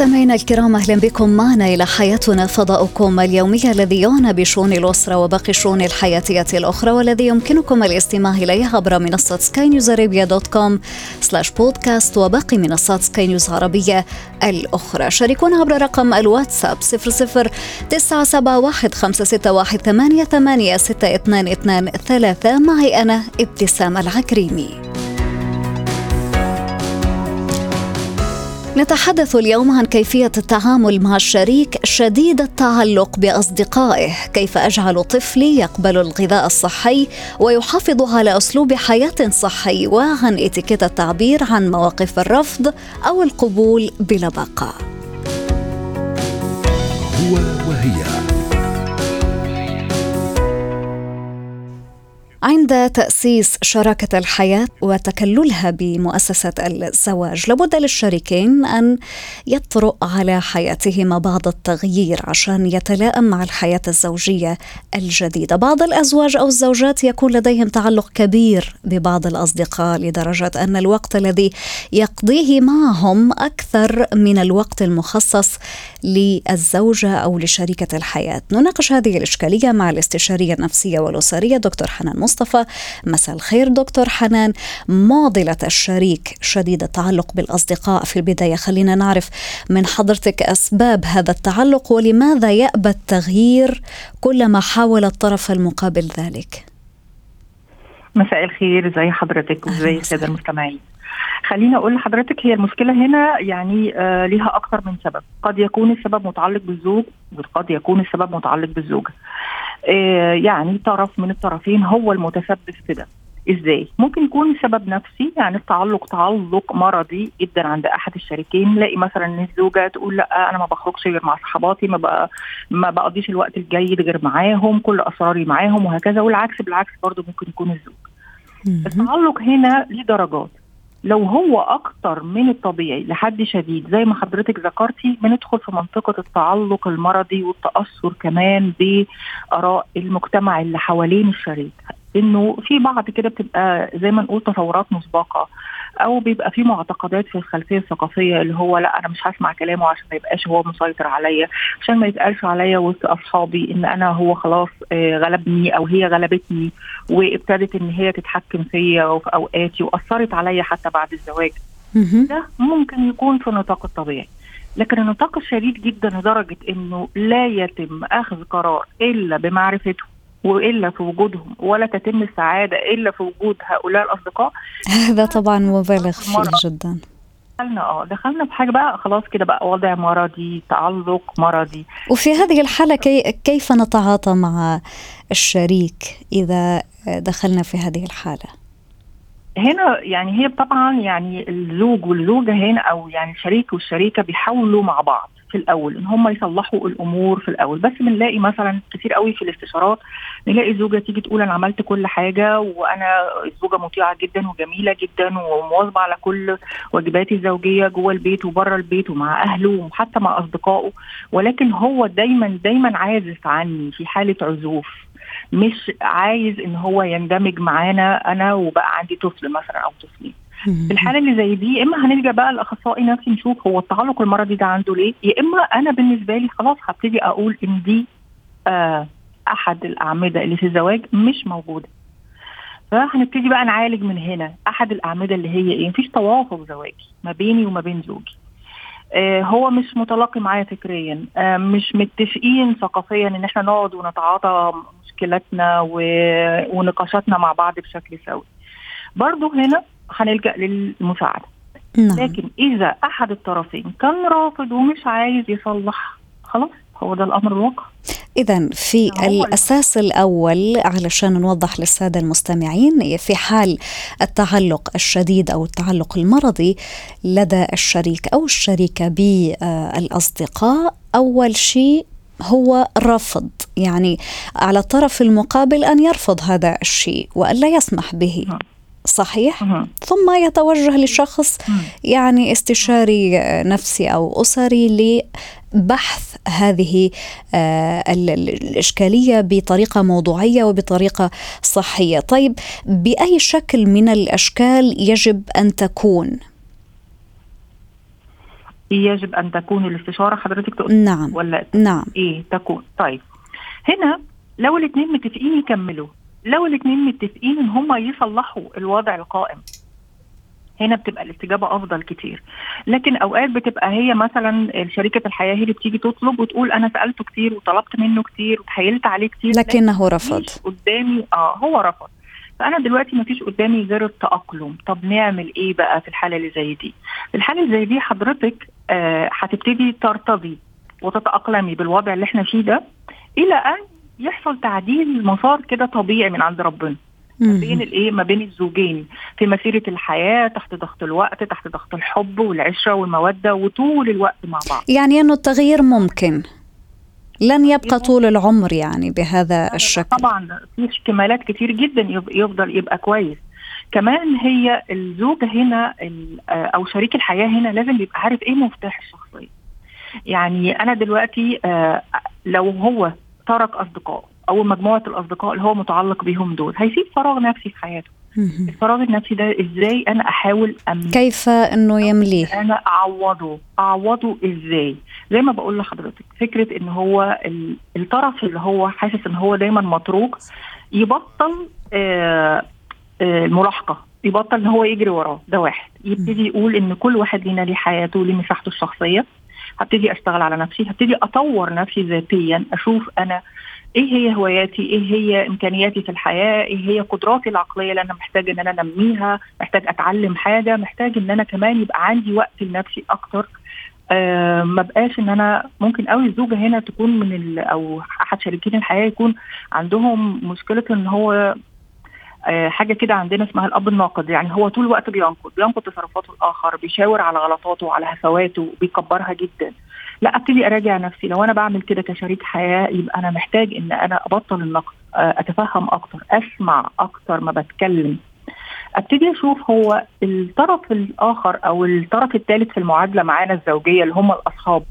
مستمعينا الكرام أهلا بكم معنا إلى حياتنا فضاؤكم اليومي الذي يعنى بشؤون الأسرة وباقي الشؤون الحياتية الأخرى والذي يمكنكم الاستماع إليه عبر منصة سكاي نيوز Arabia dot com سلاش بودكاست وباقي منصات سكاي نيوز عربية الأخرى. شاركونا عبر رقم الواتساب 00 971 561 88 622 معي أنا ابتسام العكريمي. نتحدث اليوم عن كيفية التعامل مع الشريك شديد التعلق بأصدقائه، كيف أجعل طفلي يقبل الغذاء الصحي ويحافظ على أسلوب حياة صحي وعن إتيكيت التعبير عن مواقف الرفض أو القبول بقاء. هو وهي عند تأسيس شراكة الحياة وتكللها بمؤسسة الزواج لابد للشريكين أن يطرؤ على حياتهما بعض التغيير عشان يتلائم مع الحياة الزوجية الجديدة. بعض الأزواج أو الزوجات يكون لديهم تعلق كبير ببعض الأصدقاء لدرجة أن الوقت الذي يقضيه معهم أكثر من الوقت المخصص للزوجة أو لشريكة الحياة. نناقش هذه الإشكالية مع الاستشارية النفسية والأسرية دكتور حنان مصطفى. مساء الخير دكتور حنان. معضلة الشريك شديد التعلق بالأصدقاء في البداية. خلينا نعرف من حضرتك أسباب هذا التعلق ولماذا يأبى التغيير كلما حاول الطرف المقابل ذلك. مساء الخير ازي حضرتك؟ وازي السادة المستمعين؟ خليني أقول لحضرتك هي المشكلة هنا يعني آه ليها أكثر من سبب. قد يكون السبب متعلق بالزوج وقد يكون السبب متعلق بالزوجة. يعني طرف من الطرفين هو المتسبب في ده إزاي؟ ممكن يكون سبب نفسي يعني التعلق تعلق مرضي جدا عند أحد الشريكين نلاقي مثلا إن الزوجة تقول لأ أنا ما بخرجش غير مع صحباتي ما بقى ما بقضيش الوقت الجيد غير معاهم كل أسراري معاهم وهكذا والعكس بالعكس برضه ممكن يكون الزوج. التعلق هنا ليه درجات لو هو أكتر من الطبيعي لحد شديد زي ما حضرتك ذكرتي بندخل في منطقة التعلق المرضي والتأثر كمان بآراء المجتمع اللي حوالين الشريك. إنه في بعض كده بتبقى زي ما نقول تصورات مسبقة. أو بيبقى في معتقدات في الخلفية الثقافية اللي هو لأ أنا مش هسمع كلامه عشان ما يبقاش هو مسيطر عليا عشان ما يتقالش عليا وسط أصحابي إن أنا هو خلاص غلبني أو هي غلبتني وابتدت إن هي تتحكم فيا وفي أوقاتي وأثرت عليا حتى بعد الزواج. ده ممكن يكون في النطاق الطبيعي. لكن النطاق الشديد جدا لدرجة إنه لا يتم أخذ قرار إلا بمعرفته وإلا في وجودهم ولا تتم السعادة إلا في وجود هؤلاء الأصدقاء. هذا طبعا مبالغ فيه جدا. دخلنا آه دخلنا في حاجة بقى خلاص كده بقى وضع مرضي تعلق مرضي. وفي هذه الحالة كي كيف نتعاطى مع الشريك إذا دخلنا في هذه الحالة؟ هنا يعني هي طبعا يعني الزوج والزوجة هنا أو يعني الشريك والشريكة بيحاولوا مع بعض. في الأول إن هم يصلحوا الأمور في الأول. بس بنلاقي مثلا كتير قوي في الاستشارات نلاقي زوجة تيجي تقول أنا عملت كل حاجة وأنا الزوجة مطيعة جدا وجميلة جدا ومواظبة على كل واجباتي الزوجية جوه البيت وبره البيت ومع أهله وحتى مع أصدقائه. ولكن هو دايما دايما عازف عني في حالة عزوف. مش عايز إن هو يندمج معانا أنا وبقى عندي طفل مثلا أو طفلين. في الحالة اللي زي دي يا إما هنلجأ بقى لأخصائي نفسي نشوف هو التعلق المرضي ده عنده ليه يا إما أنا بالنسبة لي خلاص هبتدي أقول إن دي آه أحد الأعمدة اللي في الزواج مش موجودة. فهنبتدي بقى نعالج من هنا أحد الأعمدة اللي هي إيه؟ مفيش توافق زواجي ما بيني وما بين زوجي. آه هو مش متلاقي معايا فكريا آه مش متفقين ثقافيا إن إحنا نقعد ونتعاطى مشكلاتنا ونقاشاتنا مع بعض بشكل سوي. برضو هنا هنلجأ للمساعدة. نعم. لكن إذا أحد الطرفين كان رافض ومش عايز يصلح خلاص هو ده الأمر الواقع. إذا في الأساس الأول علشان نوضح للسادة المستمعين في حال التعلق الشديد أو التعلق المرضي لدى الشريك أو الشريكة بالأصدقاء أول شيء هو رفض. يعني على الطرف المقابل أن يرفض هذا الشيء وأن لا يسمح به. صحيح. ثم يتوجه لشخص. يعني استشاري نفسي أو أسري لبحث هذه آه، ال- ال- الإشكالية بطريقة موضوعية وبطريقة صحية، طيب بأي شكل من الأشكال يجب أن تكون؟ يجب أن تكون الاستشارة؟ حضرتك تقول نعم. ولا نعم. إيه تكون؟ طيب هنا لو الاثنين متفقين يكملوا. لو الاثنين متفقين إن هم يصلحوا الوضع القائم هنا بتبقى الاستجابة أفضل كتير. لكن أوقات بتبقى هي مثلا شريكة الحياة هي اللي بتيجي تطلب وتقول أنا سألته كتير وطلبت منه كتير وتحايلت عليه كتير لكنه رفض. قدامي. آه هو رفض. فأنا دلوقتي مفيش قدامي غير التأقلم. طب نعمل إيه بقى في الحالة اللي زي دي؟ في الحالة اللي زي دي حضرتك آه هتبتدي ترتضي وتتأقلمي بالوضع اللي إحنا فيه ده إلى أن يحصل تعديل مسار كده طبيعي من عند ربنا. ما بين. الايه؟ ما بين الزوجين. في مسيرة الحياة تحت ضغط الوقت تحت ضغط الحب والعشرة والمودة وطول الوقت مع بعض. يعني إنه التغيير ممكن. لن يبقى طول العمر يعني بهذا الشكل. طبعا في احتمالات كتير جدا يفضل يبقى كويس. كمان هي الزوجه هنا آه، أو شريك الحياة هنا لازم يبقى عارف إيه مفتاح الشخصية. يعني أنا دلوقتي آه، لو هو ترك أصدقائه أو مجموعة الأصدقاء اللي هو متعلق بيهم دول. هيسيب فراغ نفسي في حياته. الفراغ النفسي ده إزاي أنا أحاول أمليه كيف إنه يمليه؟ أنا أعوضه. أعوضه إزاي؟ زي ما بقول لحضرتك فكرة إن هو ال- الطرف اللي هو حاسس إن هو دايما متروك يبطل آه، آه، الملاحقه يبطل إن هو يجري وراه. ده واحد. يبتدي يقول إن كل واحد لينا ليه حياته ليه مساحته الشخصية. هبتدي أشتغل على نفسي هبتدي أطور نفسي ذاتيا أشوف أنا إيه هي هواياتي إيه هي إمكانياتي في الحياة إيه هي قدراتي العقلية اللي أنا محتاج إن أنا أنميها محتاج أتعلم حاجة محتاج إن أنا كمان يبقى عندي وقت لنفسي أكتر. آه ما بقاش إن أنا ممكن قوي الزوجة هنا تكون من ال أو أحد شريكين الحياة يكون عندهم مشكلة إن هو حاجة كده عندنا اسمها الأب الناقد. يعني هو طول الوقت بينقد بينقد تصرفاته الآخر بيشاور على غلطاته وعلى هفواته بيكبرها جدا. لا أبتدي أراجع نفسي. لو أنا بعمل كده كشريك حياة يبقى أنا محتاج إن أنا أبطل النقد آه أتفهم أكتر أسمع أكتر ما بتكلم. أبتدي أشوف هو الطرف الآخر أو الطرف الثالث في المعادلة معانا الزوجية اللي هم الأصحاب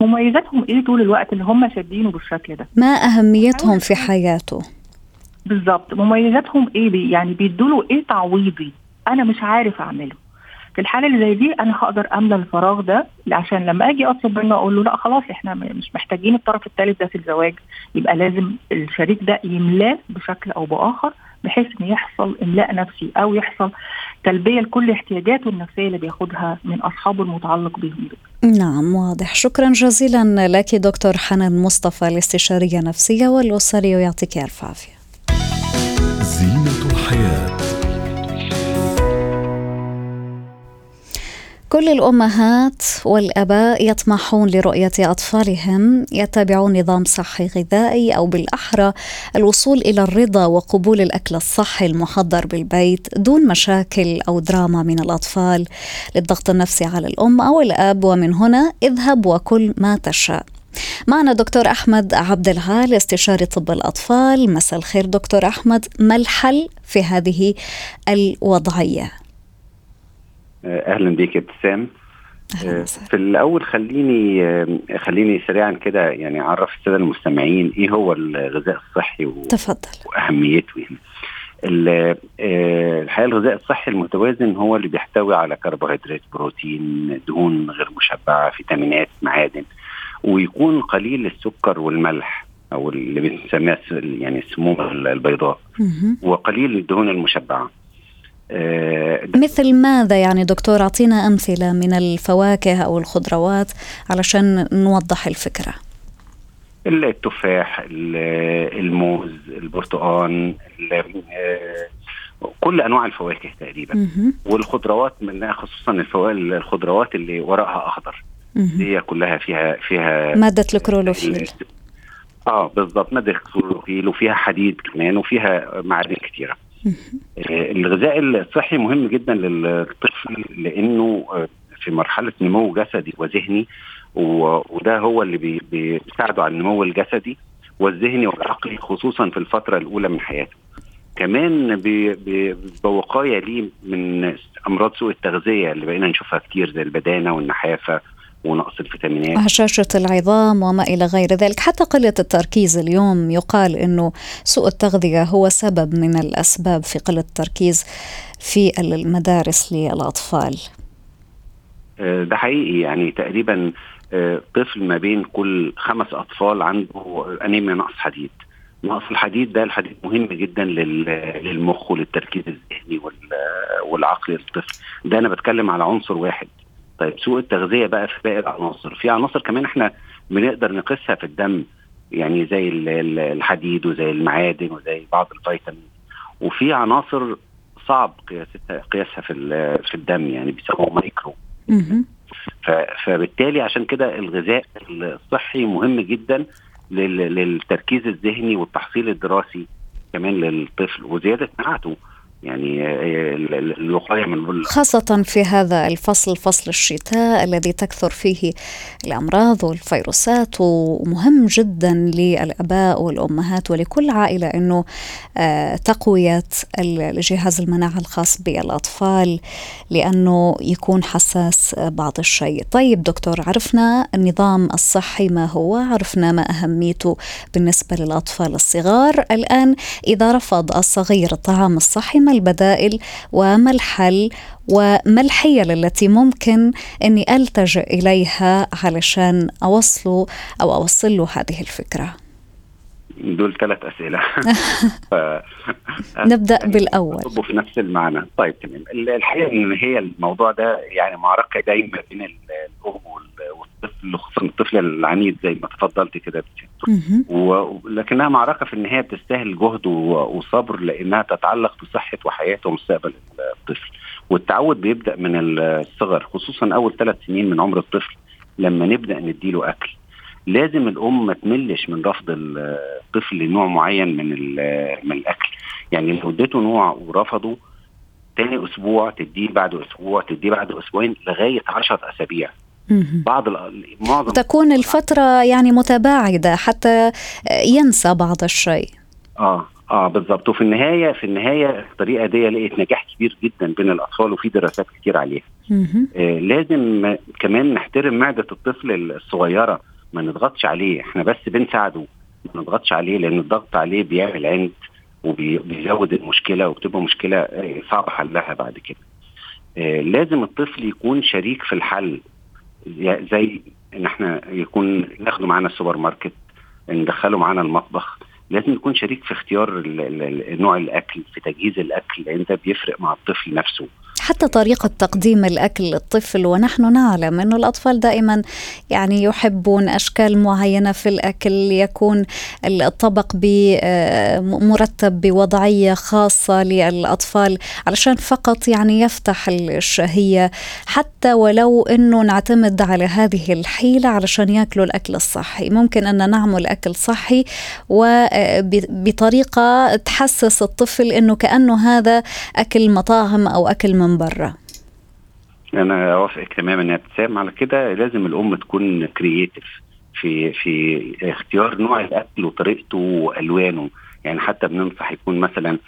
مميزاتهم إيه طول الوقت اللي هم شادينه بالشكل ده؟ ما أهميتهم في حياته؟ بالظبط. مميزاتهم إيه بي؟ يعني بيدوا له إيه تعويضي؟ أنا مش عارف أعمله. في الحالة اللي زي دي أنا هقدر أملى الفراغ ده عشان لما أجي أطلب منه أقول له لا خلاص إحنا مش محتاجين الطرف الثالث ده في الزواج. يبقى لازم الشريك ده يملاه بشكل أو بآخر بحيث إن يحصل إملاء نفسي أو يحصل تلبية لكل احتياجاته النفسية اللي بياخدها من أصحابه المتعلق دول. نعم واضح. شكرا جزيلا لك دكتور حنان مصطفى الاستشارية النفسية والأسرية ويعطيك ألف عافية. زينة الحياة. كل الأمهات والآباء يطمحون لرؤية أطفالهم يتبعون نظام صحي غذائي أو بالأحرى الوصول إلى الرضا وقبول الأكل الصحي المحضر بالبيت دون مشاكل أو دراما من الأطفال. للضغط النفسي على الأم أو الأب ومن هنا اذهب وكل ما تشاء. معنا دكتور أحمد عبد العال استشاري طب الأطفال. مساء الخير دكتور أحمد. ما الحل في هذه الوضعية؟ أهلا بيك يا ابتسام. أهلا آه،. في الأول خليني آه، خليني سريعا كده يعني أعرف السادة المستمعين إيه هو الغذاء الصحي و- تفضل. وأهميته يعني. آه، الحقيقة الغذاء الصحي المتوازن هو اللي بيحتوي على كربوهيدرات بروتين دهون غير مشبعة فيتامينات معادن. ويكون قليل السكر والملح أو اللي بنسميها يعني السموم البيضاء. وقليل الدهون المشبعة. آه، مثل ماذا يعني دكتور؟ أعطينا أمثلة من الفواكه أو الخضروات علشان نوضح الفكرة. التفاح ال- الموز البرتقال ال- آه، كل أنواع الفواكه تقريبا. والخضروات منها خصوصا الفواكه الخضروات اللي ورقها أخضر. هي كلها فيها فيها مادة الكلوروفيل آه بالظبط مادة كلوروفيل وفيها حديد كمان وفيها معادن كتيرة مهم. آه، الغذاء الصحي مهم جدا للطفل لأنه آه، في مرحلة نمو جسدي وذهني وده هو اللي بي- بيساعده على النمو الجسدي والذهني والعقلي خصوصا في الفترة الأولى من حياته. كمان بوقايه ليه من أمراض سوء التغذية اللي بقينا نشوفها كتير زي البدانة والنحافة ونقص الفيتامينات. هشاشة العظام وما إلى غير ذلك. حتى قلة التركيز اليوم يقال أنه سوء التغذية هو سبب من الأسباب في قلة التركيز في المدارس للأطفال. آه، ده حقيقي. يعني تقريبا آه، طفل ما بين كل خمس أطفال عنده أنيميا نقص حديد. نقص الحديد ده الحديد مهم جدا لل- للمخ وللتركيز الذهني وال- والعقلي للطفل. ده أنا بتكلم على عنصر واحد. طيب سوء التغذية بقى في باقي العناصر. في عناصر كمان إحنا بنقدر نقيسها في الدم يعني زي ال- ال- الحديد وزي المعادن وزي بعض الفيتامين وفي عناصر صعب قياستها قياسها في في الدم يعني بيسموه مايكرو. فبالتالي عشان كده الغذاء الصحي مهم جدا لل- للتركيز الذهني والتحصيل الدراسي كمان للطفل وزيادة مناعته يعني آه، ال- ال- الوقاية من خاصة في هذا الفصل فصل الشتاء الذي تكثر فيه الأمراض والفيروسات ومهم جدا للآباء والأمهات ولكل عائلة أنه آه، تقوية الجهاز المناعة الخاص بالأطفال لأنه يكون حساس بعض الشيء. طيب دكتور عرفنا النظام الصحي ما هو؟ عرفنا ما أهميته بالنسبة للأطفال الصغار. الآن إذا رفض الصغير الطعام الصحي ما البدائل وما الحل وما الحيل التي ممكن أني ألتجئ إليها علشان أوصله أو أوصل له هذه الفكرة؟ دول ثلاث أسئلة. ف... نبدأ بالأول. يصبوا في نفس المعنى. طيب تمام. ال- الحقيقة ان هي الموضوع ده يعني معركة دايما بين ال- الأم والطفل خصوصا الطفل العنيد زي ما تفضلت كده. ولكنها معركة في النهاية بتستاهل جهد وصبر لأنها تتعلق بصحة وحياة ومستقبل الطفل والتعود بيبدأ من الصغر خصوصا أول ثلاث سنين من عمر الطفل لما نبدأ نديله أكل لازم الأم ما تملش من رفض الطفل لنوع معين من من الأكل يعني لو اديته نوع ورفضه تاني أسبوع تديه بعد أسبوع تديه بعد أسبوعين لغاية 10 أسابيع. بعض معظم تكون الفترة يعني متباعدة حتى ينسى بعض الشيء. آه آه بالظبط وفي النهاية في النهاية الطريقة دي لقيت نجاح كبير جدا بين الأطفال وفي دراسات كتير عليها. آه لازم كمان نحترم معدة الطفل الصغيرة. ما نضغطش عليه. إحنا بس بنساعده. ما نضغطش عليه لأن الضغط عليه بيعمل عند وبيزود المشكلة وبتبقى مشكلة آه، صعب حلها بعد كده. آه لازم الطفل يكون شريك في الحل. زي- إن إحنا يكون ناخده معانا السوبر ماركت ندخله معانا المطبخ. لازم يكون شريك في اختيار نوع الأكل في تجهيز الأكل لأن ده بيفرق مع الطفل نفسه. حتى طريقة تقديم الأكل للطفل ونحن نعلم أن الأطفال دائما يعني يحبون أشكال معينة في الأكل يكون الطبق آه، مرتب بوضعية خاصة للأطفال علشان فقط يعني يفتح الشهية. حتى ولو أنه نعتمد على هذه الحيلة علشان يأكلوا الأكل الصحي. ممكن أن نعمل أكل صحي وبطريقة تحسس الطفل أنه كأنه هذا أكل مطاعم أو أكل من برا. أنا اوافقك تماما يا ابتسام على كده لازم الأم تكون كرييتيف في في اختيار نوع الأكل وطريقته وألوانه. يعني حتى بننصح يكون مثلا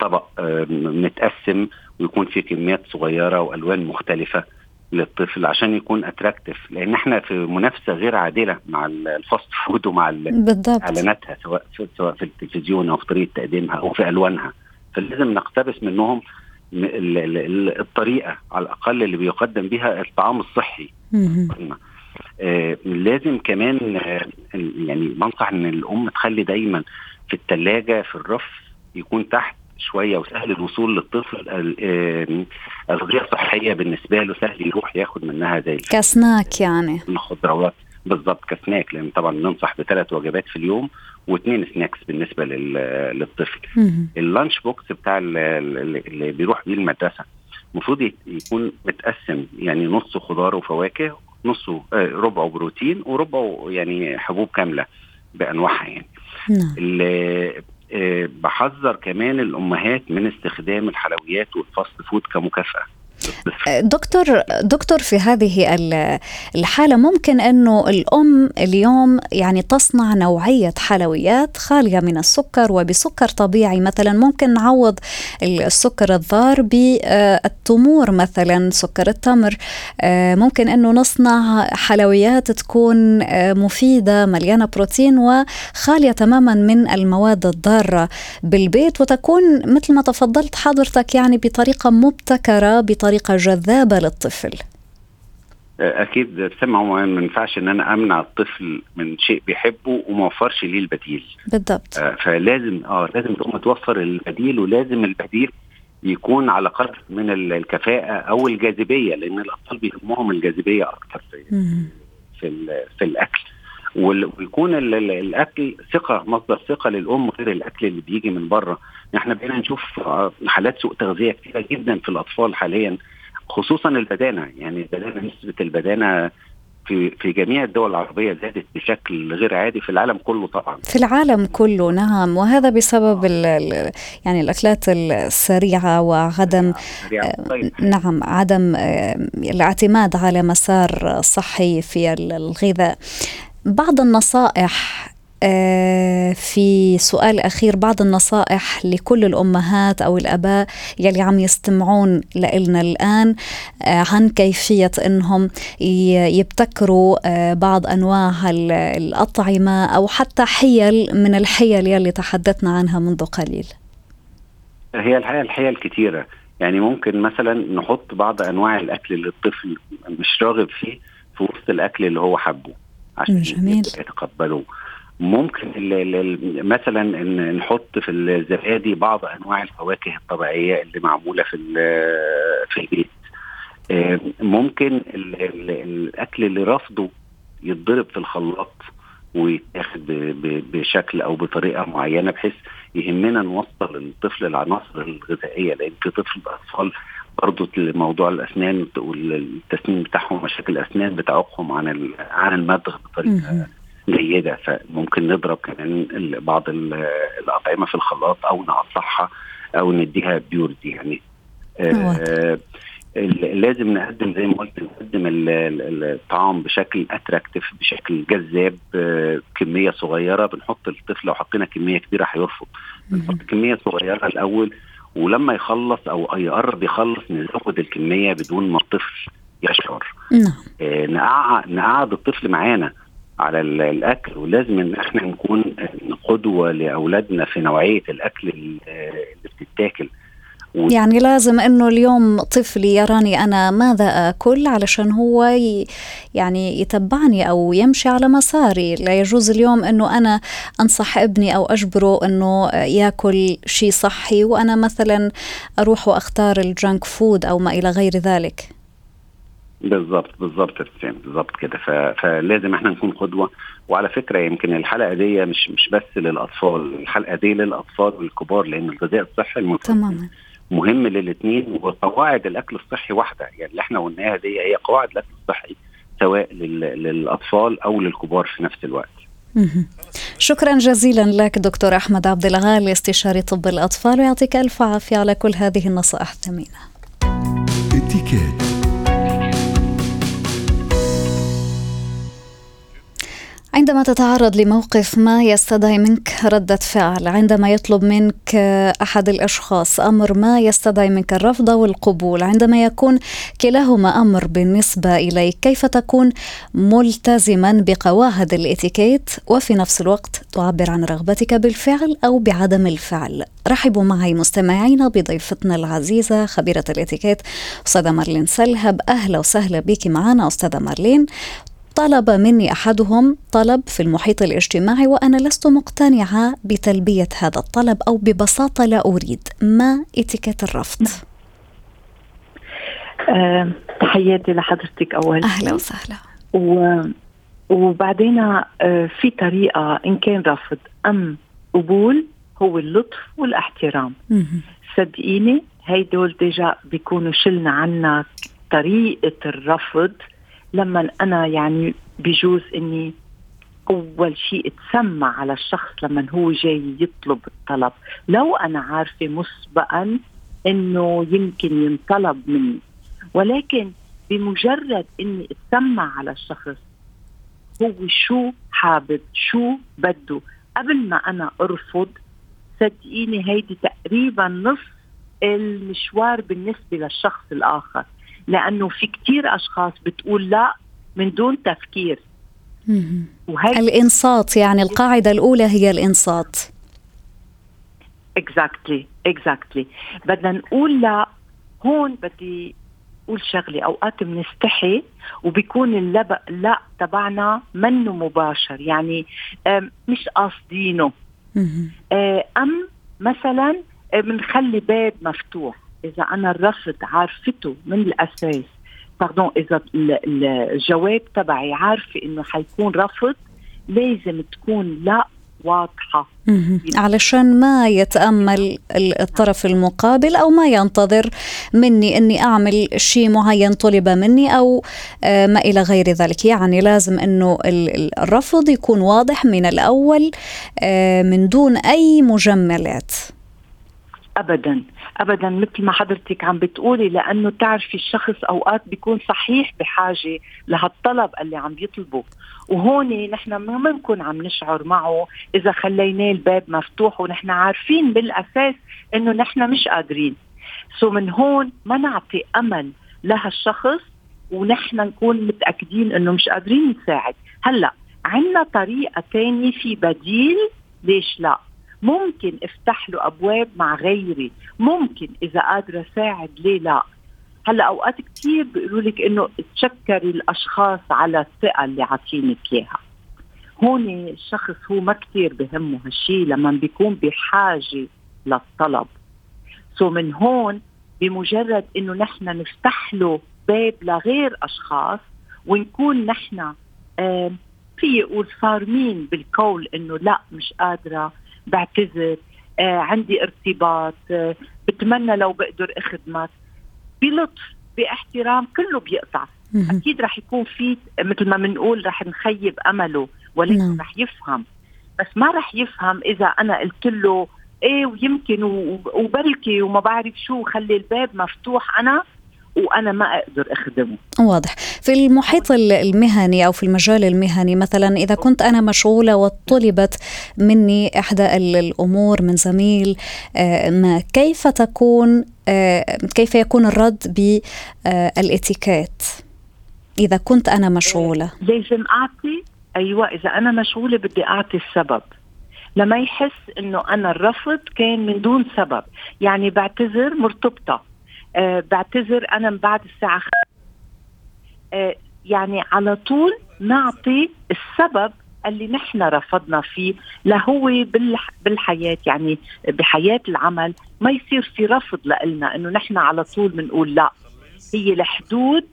طبق متقسم ويكون فيه كميات صغيرة وألوان مختلفة للطفل عشان يكون attractive لأن إحنا في منافسة غير عادلة مع ال fast food ومع ال- بالضبط. إعلاناتها سواء في سواء في التلفزيون أو في طريقة تقديمها أو في ألوانها. فلازم نقتبس منهم الطريقة على الأقل اللي بيقدم بها الطعام الصحي. آه لازم كمان آه يعني بنصح إن الأم تخلي دايما في الثلاجه في الرف يكون تحت شوية وسهل الوصول للطفل آه، الغذاء صحية بالنسبة له سهل يروح ياخد منها زي كسناك يعني. الخضروات بالظبط كسناك لأن طبعا ننصح بثلاث وجبات في اليوم واثنين snacks بالنسبة لل- للطفل. ال lunch box بتاع ال- ال- اللي بيروح بيه المدرسة المفروض يكون متقسم يعني نصه خضار وفواكه نصه آه، ربعه بروتين وربعه يعني حبوب كاملة بأنواعها يعني. نعم. اللي آه، بحذر كمان الأمهات من استخدام الحلويات وال fast food كمكافأة. دكتور دكتور في هذه الحالة ممكن إنه الأم اليوم يعني تصنع نوعية حلويات خالية من السكر وبسكر طبيعي مثلا ممكن نعوض السكر الضار بالتمور مثلا سكر التمر. ممكن إنه نصنع حلويات تكون مفيدة مليانة بروتين وخالية تماما من المواد الضارة بالبيت وتكون مثل ما تفضلت حضرتك يعني بطريقة مبتكرة بطريقة جذابة للطفل. أكيد سمع ما ينفعش إن أنا أمنع الطفل من شيء بيحبه وما أوفرش ليه البديل. بالضبط. آه فلازم آه لازم الام توفر البديل ولازم البديل يكون على قدر من الكفاءة أو الجاذبية لأن الأطفال بيهمهم الجاذبية أكثر في في, في الأكل. ويكون الأكل ثقة مصدر ثقة للأم غير الأكل اللي بيجي من بره. إحنا بقينا نشوف حالات سوء تغذية كثيره جدا في الأطفال حاليا خصوصا البدانة. يعني البدانة نسبة البدانة في في جميع الدول العربية زادت بشكل غير عادي في العالم كله طبعا. في العالم كله نعم. وهذا بسبب ال يعني الأكلات السريعة وعدم طيب. نعم عدم الاعتماد على مسار صحي في الغذاء. بعض النصائح في سؤال أخير بعض النصائح لكل الأمهات أو الأباء يلي عم يستمعون لنا الآن عن كيفية أنهم يبتكروا بعض أنواع الأطعمة أو حتى حيل من الحيل يلي تحدثنا عنها منذ قليل. هي الحقيقة الحيل كثيرة يعني ممكن مثلا نحط بعض أنواع الأكل اللي الطفل مش راغب فيه في وسط الأكل اللي هو حبه. عشان جميل. يتقبلوه ممكن مثلا إن نحط في الزبادي بعض أنواع الفواكه الطبيعية اللي معمولة في في البيت ممكن الأكل اللي رفضه يتضرب في الخلاط ويتاخد بشكل أو بطريقة معينة بحيث يهمنا نوصل للطفل العناصر الغذائية لأن في طفل أطفال برضه موضوع الأسنان والتسنين بتاعهم مشاكل الأسنان بتعوقهم عن عن المضغ بطريقة جيدة. فممكن نضرب كمان بعض الأطعمة في الخلاط أو نقطعها أو نديها بيور دي يعني آه لازم نقدم زي ما قلت نقدم الطعام بشكل attractive بشكل جذاب آه كمية صغيرة. بنحط الطفل لو حطينا كمية كبيرة هيرفض. بنحط كمية صغيرة الأول ولما يخلص أو يقرب يخلص نزود الكمية بدون ما الطفل يشعر. نعم. آه نقعد نقعد الطفل معانا على الأكل ولازم إن إحنا نكون قدوة لأولادنا في نوعية الأكل اللي بتتاكل. و... يعني لازم إنه اليوم طفلي يراني أنا ماذا أكل علشان هو ي... يعني يتبعني أو يمشي على مساري. لا يجوز اليوم إنه أنا أنصح ابني أو أجبره إنه ياكل شيء صحي وأنا مثلا أروح وأختار الجانك فود أو ما إلى غير ذلك. بالظبط بالظبط بالظبط كده. فلازم إحنا نكون قدوة. وعلى فكرة يمكن الحلقة دي مش مش بس للأطفال الحلقة دي للأطفال والكبار لأن الغذاء الصحي تماما. مهم للاثنين وقواعد الأكل الصحي واحدة. يعني اللي إحنا قلناها دي هي قواعد الأكل الصحي سواء للأطفال أو للكبار في نفس الوقت. شكرا جزيلا لك دكتور أحمد عبد الغالي استشاري طب الأطفال ويعطيك ألف عافية على كل هذه النصائح الثمينة. عندما تتعرض لموقف ما يستدعي منك ردة فعل عندما يطلب منك أحد الأشخاص أمر ما يستدعي منك الرفض والقبول عندما يكون كلاهما أمر بالنسبة إليك كيف تكون ملتزما بقواعد الإتيكيت وفي نفس الوقت تعبر عن رغبتك بالفعل أو بعدم الفعل؟ رحبوا معي مستمعينا بضيفتنا العزيزة خبيرة الإتيكيت أستاذة مارلين سلهب. أهلا وسهلا بك معنا أستاذة مارلين. طلب مني أحدهم طلب في المحيط الاجتماعي وأنا لست مقتنعة بتلبية هذا الطلب أو ببساطة لا أريد. ما إتيكيت الرفض؟ أه، تحياتي لحضرتك اول أهلا وسهلا. و... وبعدين أه في طريقة إن كان رفض أم قبول هو اللطف والاحترام. صدقيني هيدول ديجا بيكونوا شلنا عنا طريقة الرفض لما أنا يعني بجوز إني أول شيء اتسمع على الشخص لما هو جاي يطلب الطلب. لو أنا عارفة مسبقا إنه يمكن ينطلب من ولكن بمجرد إني اتسمع على الشخص هو شو حابب شو بده. قبل ما أنا أرفض صدقيني هيدي تقريبا نص المشوار بالنسبة للشخص الآخر. لأنه في كتير أشخاص بتقول لا من دون تفكير. وهي الإنصات يعني القاعدة الأولى هي الإنصات. exactly exactly بدنا نقول لا هون بدي أقول شغلة. أوقات بنستحي وبيكون اللبق لا تبعنا منه مباشر. يعني مش قاصدينه. آه، أم مثلا بنخلي باب مفتوح. إذا أنا الرفض عارفته من الأساس pardon إذا الجواب تبعي عارفه إنه حيكون رفض لازم تكون لا واضحة. علشان ما يتأمل الطرف المقابل أو ما ينتظر مني أني أعمل شيء معين طلب مني أو آه، ما إلى غير ذلك. يعني لازم أنه الرفض يكون واضح من الأول آه، من دون أي مجملات. ابدا. ابدا مثل ما حضرتك عم بتقولي لأنه تعرفي الشخص أوقات بيكون صحيح بحاجة لهالطلب اللي عم يطلبه وهون نحن ما بنكون عم نشعر معه إذا خليناه الباب مفتوح ونحن عارفين بالأساس إنه نحن مش قادرين. سو من هون ما نعطي أمل لهالشخص ونحن نكون متأكدين إنه مش قادرين نساعد. هلأ عندنا طريقة ثانية في بديل؟ ليش لا؟ ممكن افتح له أبواب مع غيري. ممكن إذا قادرة أساعد ليه لا. هلأ أوقات كثير بيقولوا لك إنه تشكري الأشخاص على الثقة اللي عاطينك إياها. هون الشخص هو ما كثير بهمه هالشيء لما بيكون بحاجة للطلب. سو من هون بمجرد إنه نحن نفتح له باب لغير أشخاص ونكون نحن في يقول صارمين بالقول إنه لا مش قادرة بعتذر آه عندي ارتباط آه بتمنى لو بقدر اخدمك. بلطف باحترام كله بيقطع. أكيد رح يكون في مثل ما بنقول رح نخيب أمله ولكن نعم. رح يفهم. بس ما رح يفهم إذا أنا قلت له إيه ويمكن وبلكي وما بعرف شو خلي الباب مفتوح أنا وأنا ما أقدر أخدمه. واضح. في المحيط المهني أو في المجال المهني مثلا إذا كنت أنا مشغولة وطلبت مني إحدى الأمور من زميل آه، ما كيف تكون آه، كيف يكون الرد بالاتيكيت إذا كنت أنا مشغولة. لازم أعطي أيوه إذا أنا مشغولة بدي أعطي السبب. لما يحس إنه أنا الرفض كان من دون سبب. يعني بعتذر مرتبطة. آه بعتذر أنا من بعد الساعة آه يعني على طول نعطي السبب اللي نحن رفضنا فيه لهو بالحياة يعني بحياة العمل ما يصير في رفض لنا إنه نحن على طول بنقول لا. هي الحدود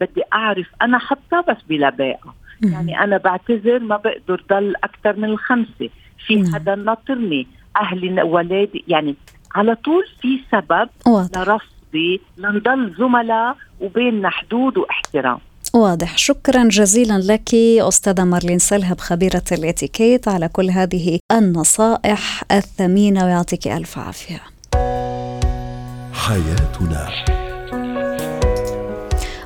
بدي أعرف أنا حطها بس بلا باقة. يعني أنا بعتذر ما بقدر ضل أكثر من الخمسة. في حدا ناطرني أهلي ولادي يعني على طول في سبب لرفض قصدي لنضل زملاء وبيننا حدود واحترام. واضح. شكرا جزيلا لك أستاذة مارلين سلهب خبيرة الإتيكيت على كل هذه النصائح الثمينة ويعطيك ألف عافية. حياتنا.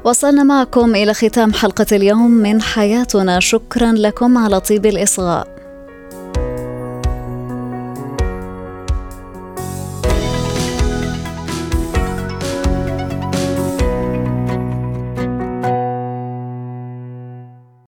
وصلنا معكم إلى ختام حلقة اليوم من حياتنا. شكرا لكم على طيب الإصغاء.